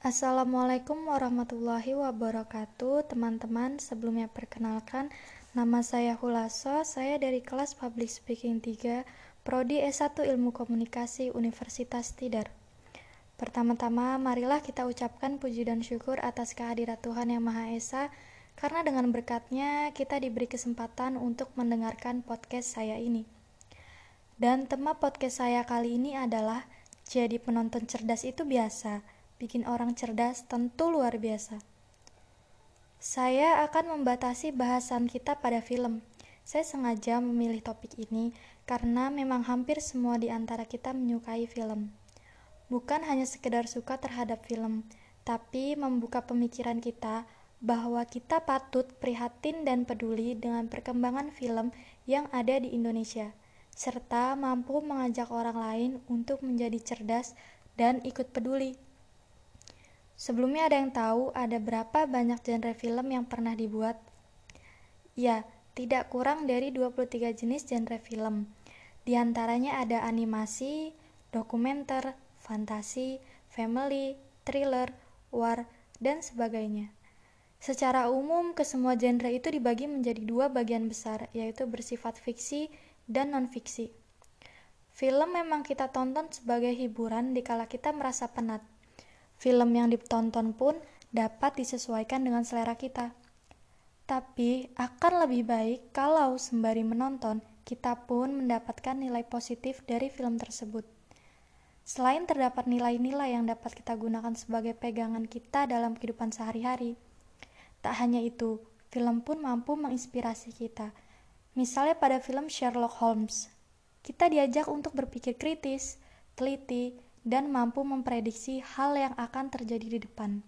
Assalamualaikum warahmatullahi wabarakatuh Teman-teman, sebelumnya perkenalkan Nama saya Hulaso, saya dari kelas Public Speaking 3 Prodi S1 Ilmu Komunikasi Universitas Tidar. Pertama-tama, marilah kita ucapkan puji dan syukur atas kehadirat Tuhan Yang Maha Esa Karena dengan berkatnya, kita diberi kesempatan untuk mendengarkan podcast saya ini. Dan tema podcast saya kali ini adalah Jadi penonton cerdas itu biasa bikin orang cerdas tentu luar biasa. Saya akan membatasi bahasan kita pada film. Saya sengaja memilih topik ini karena memang hampir semua di antara kita menyukai film. Bukan hanya sekedar suka terhadap film, tapi membuka pemikiran kita bahwa kita patut prihatin dan peduli dengan perkembangan film yang ada di Indonesia, serta mampu mengajak orang lain untuk menjadi cerdas dan ikut peduli. Sebelumnya ada yang tahu ada berapa banyak genre film yang pernah dibuat? Ya, tidak kurang dari 23 jenis genre film. Di antaranya ada animasi, dokumenter, fantasi, family, thriller, war, dan sebagainya. Secara umum, kesemua genre itu dibagi menjadi dua bagian besar, yaitu bersifat fiksi dan non-fiksi. Film memang kita tonton sebagai hiburan dikala kita merasa penat, Film yang ditonton pun dapat disesuaikan dengan selera kita. Tapi akan lebih baik kalau sembari menonton, kita pun mendapatkan nilai positif dari film tersebut. Selain terdapat nilai-nilai yang dapat kita gunakan sebagai pegangan kita dalam kehidupan sehari-hari, tak hanya itu, film pun mampu menginspirasi kita. Misalnya pada film Sherlock Holmes, kita diajak untuk berpikir kritis, teliti, dan mampu memprediksi hal yang akan terjadi di depan.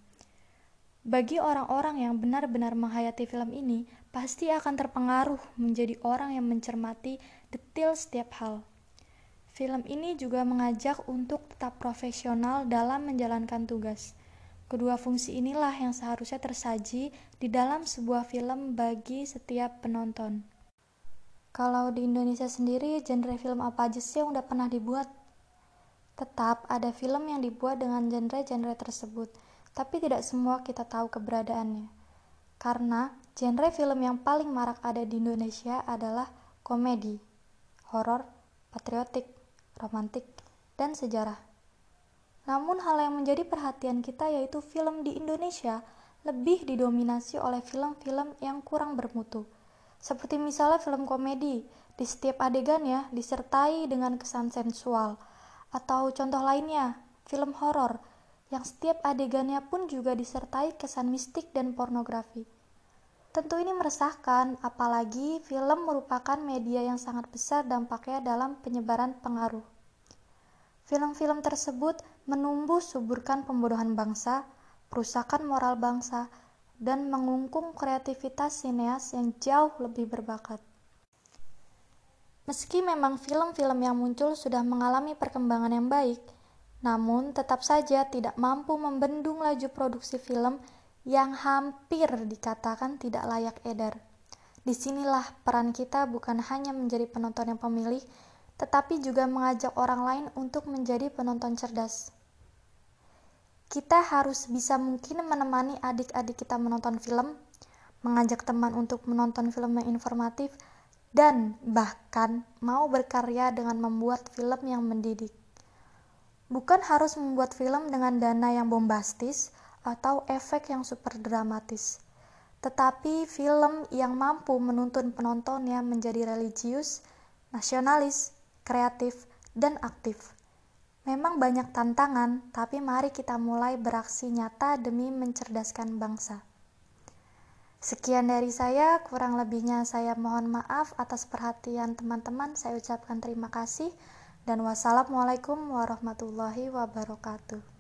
Bagi orang-orang yang benar-benar menghayati film ini, pasti akan terpengaruh menjadi orang yang mencermati detail setiap hal. Film ini juga mengajak untuk tetap profesional dalam menjalankan tugas. Kedua fungsi inilah yang seharusnya tersaji di dalam sebuah film bagi setiap penonton. Kalau di Indonesia sendiri, genre film apa aja sih yang udah pernah dibuat? Tetap ada film yang dibuat dengan genre-genre tersebut, tapi tidak semua kita tahu keberadaannya. Karena genre film yang paling marak ada di Indonesia adalah komedi, horor, patriotik, romantik, dan sejarah. Namun hal yang menjadi perhatian kita yaitu film di Indonesia lebih didominasi oleh film-film yang kurang bermutu. Seperti misalnya film komedi, di setiap adegannya disertai dengan kesan sensual, atau contoh lainnya, film horor yang setiap adegannya pun juga disertai kesan mistik dan pornografi. Tentu ini meresahkan, apalagi film merupakan media yang sangat besar dampaknya dalam penyebaran pengaruh. Film-film tersebut menumbuh suburkan pembodohan bangsa, perusakan moral bangsa, dan mengungkung kreativitas sineas yang jauh lebih berbakat. Meski memang film-film yang muncul sudah mengalami perkembangan yang baik, namun tetap saja tidak mampu membendung laju produksi film yang hampir dikatakan tidak layak edar. Di sinilah peran kita bukan hanya menjadi penonton yang pemilih, tetapi juga mengajak orang lain untuk menjadi penonton cerdas. Kita harus bisa mungkin menemani adik-adik kita menonton film, mengajak teman untuk menonton film yang informatif, dan bahkan mau berkarya dengan membuat film yang mendidik. Bukan harus membuat film dengan dana yang bombastis atau efek yang super dramatis, tetapi film yang mampu menuntun penontonnya menjadi religius, nasionalis, kreatif, dan aktif. Memang banyak tantangan, tapi mari kita mulai beraksi nyata demi mencerdaskan bangsa. Sekian dari saya, kurang lebihnya saya mohon maaf atas perhatian teman-teman. Saya ucapkan terima kasih dan wassalamualaikum warahmatullahi wabarakatuh.